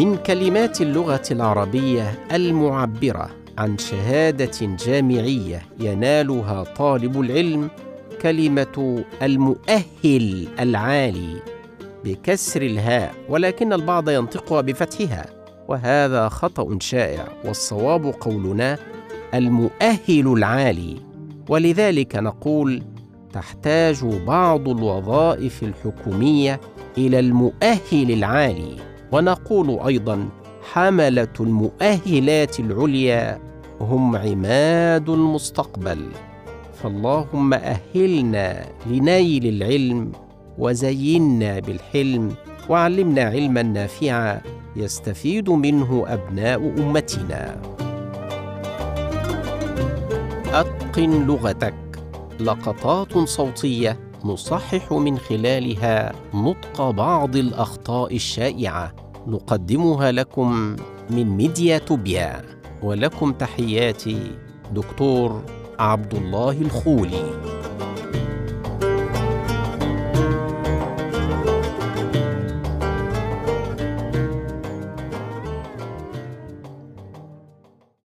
من كلمات اللغة العربية المعبرة عن شهادة جامعية ينالها طالب العلم كلمة المؤهل العالي بكسر الهاء ولكن البعض ينطقها بفتحها. وهذا خطأ شائع والصواب قولنا المؤهل العالي. ولذلك نقول تحتاج بعض الوظائف الحكومية إلى المؤهل العالي. ونقول أيضا حملة المؤهلات العليا هم عماد المستقبل. فاللهم أهلنا لنيل العلم وزينا بالحلم وعلمنا علما نافعا. يستفيد منه أبناء أمتنا. أتقن لغتك. لقطات صوتية نصحح من خلالها نطق بعض الأخطاء الشائعة. نقدمها لكم من ميديا توبيا. ولكم تحياتي دكتور عبد الله الخولي.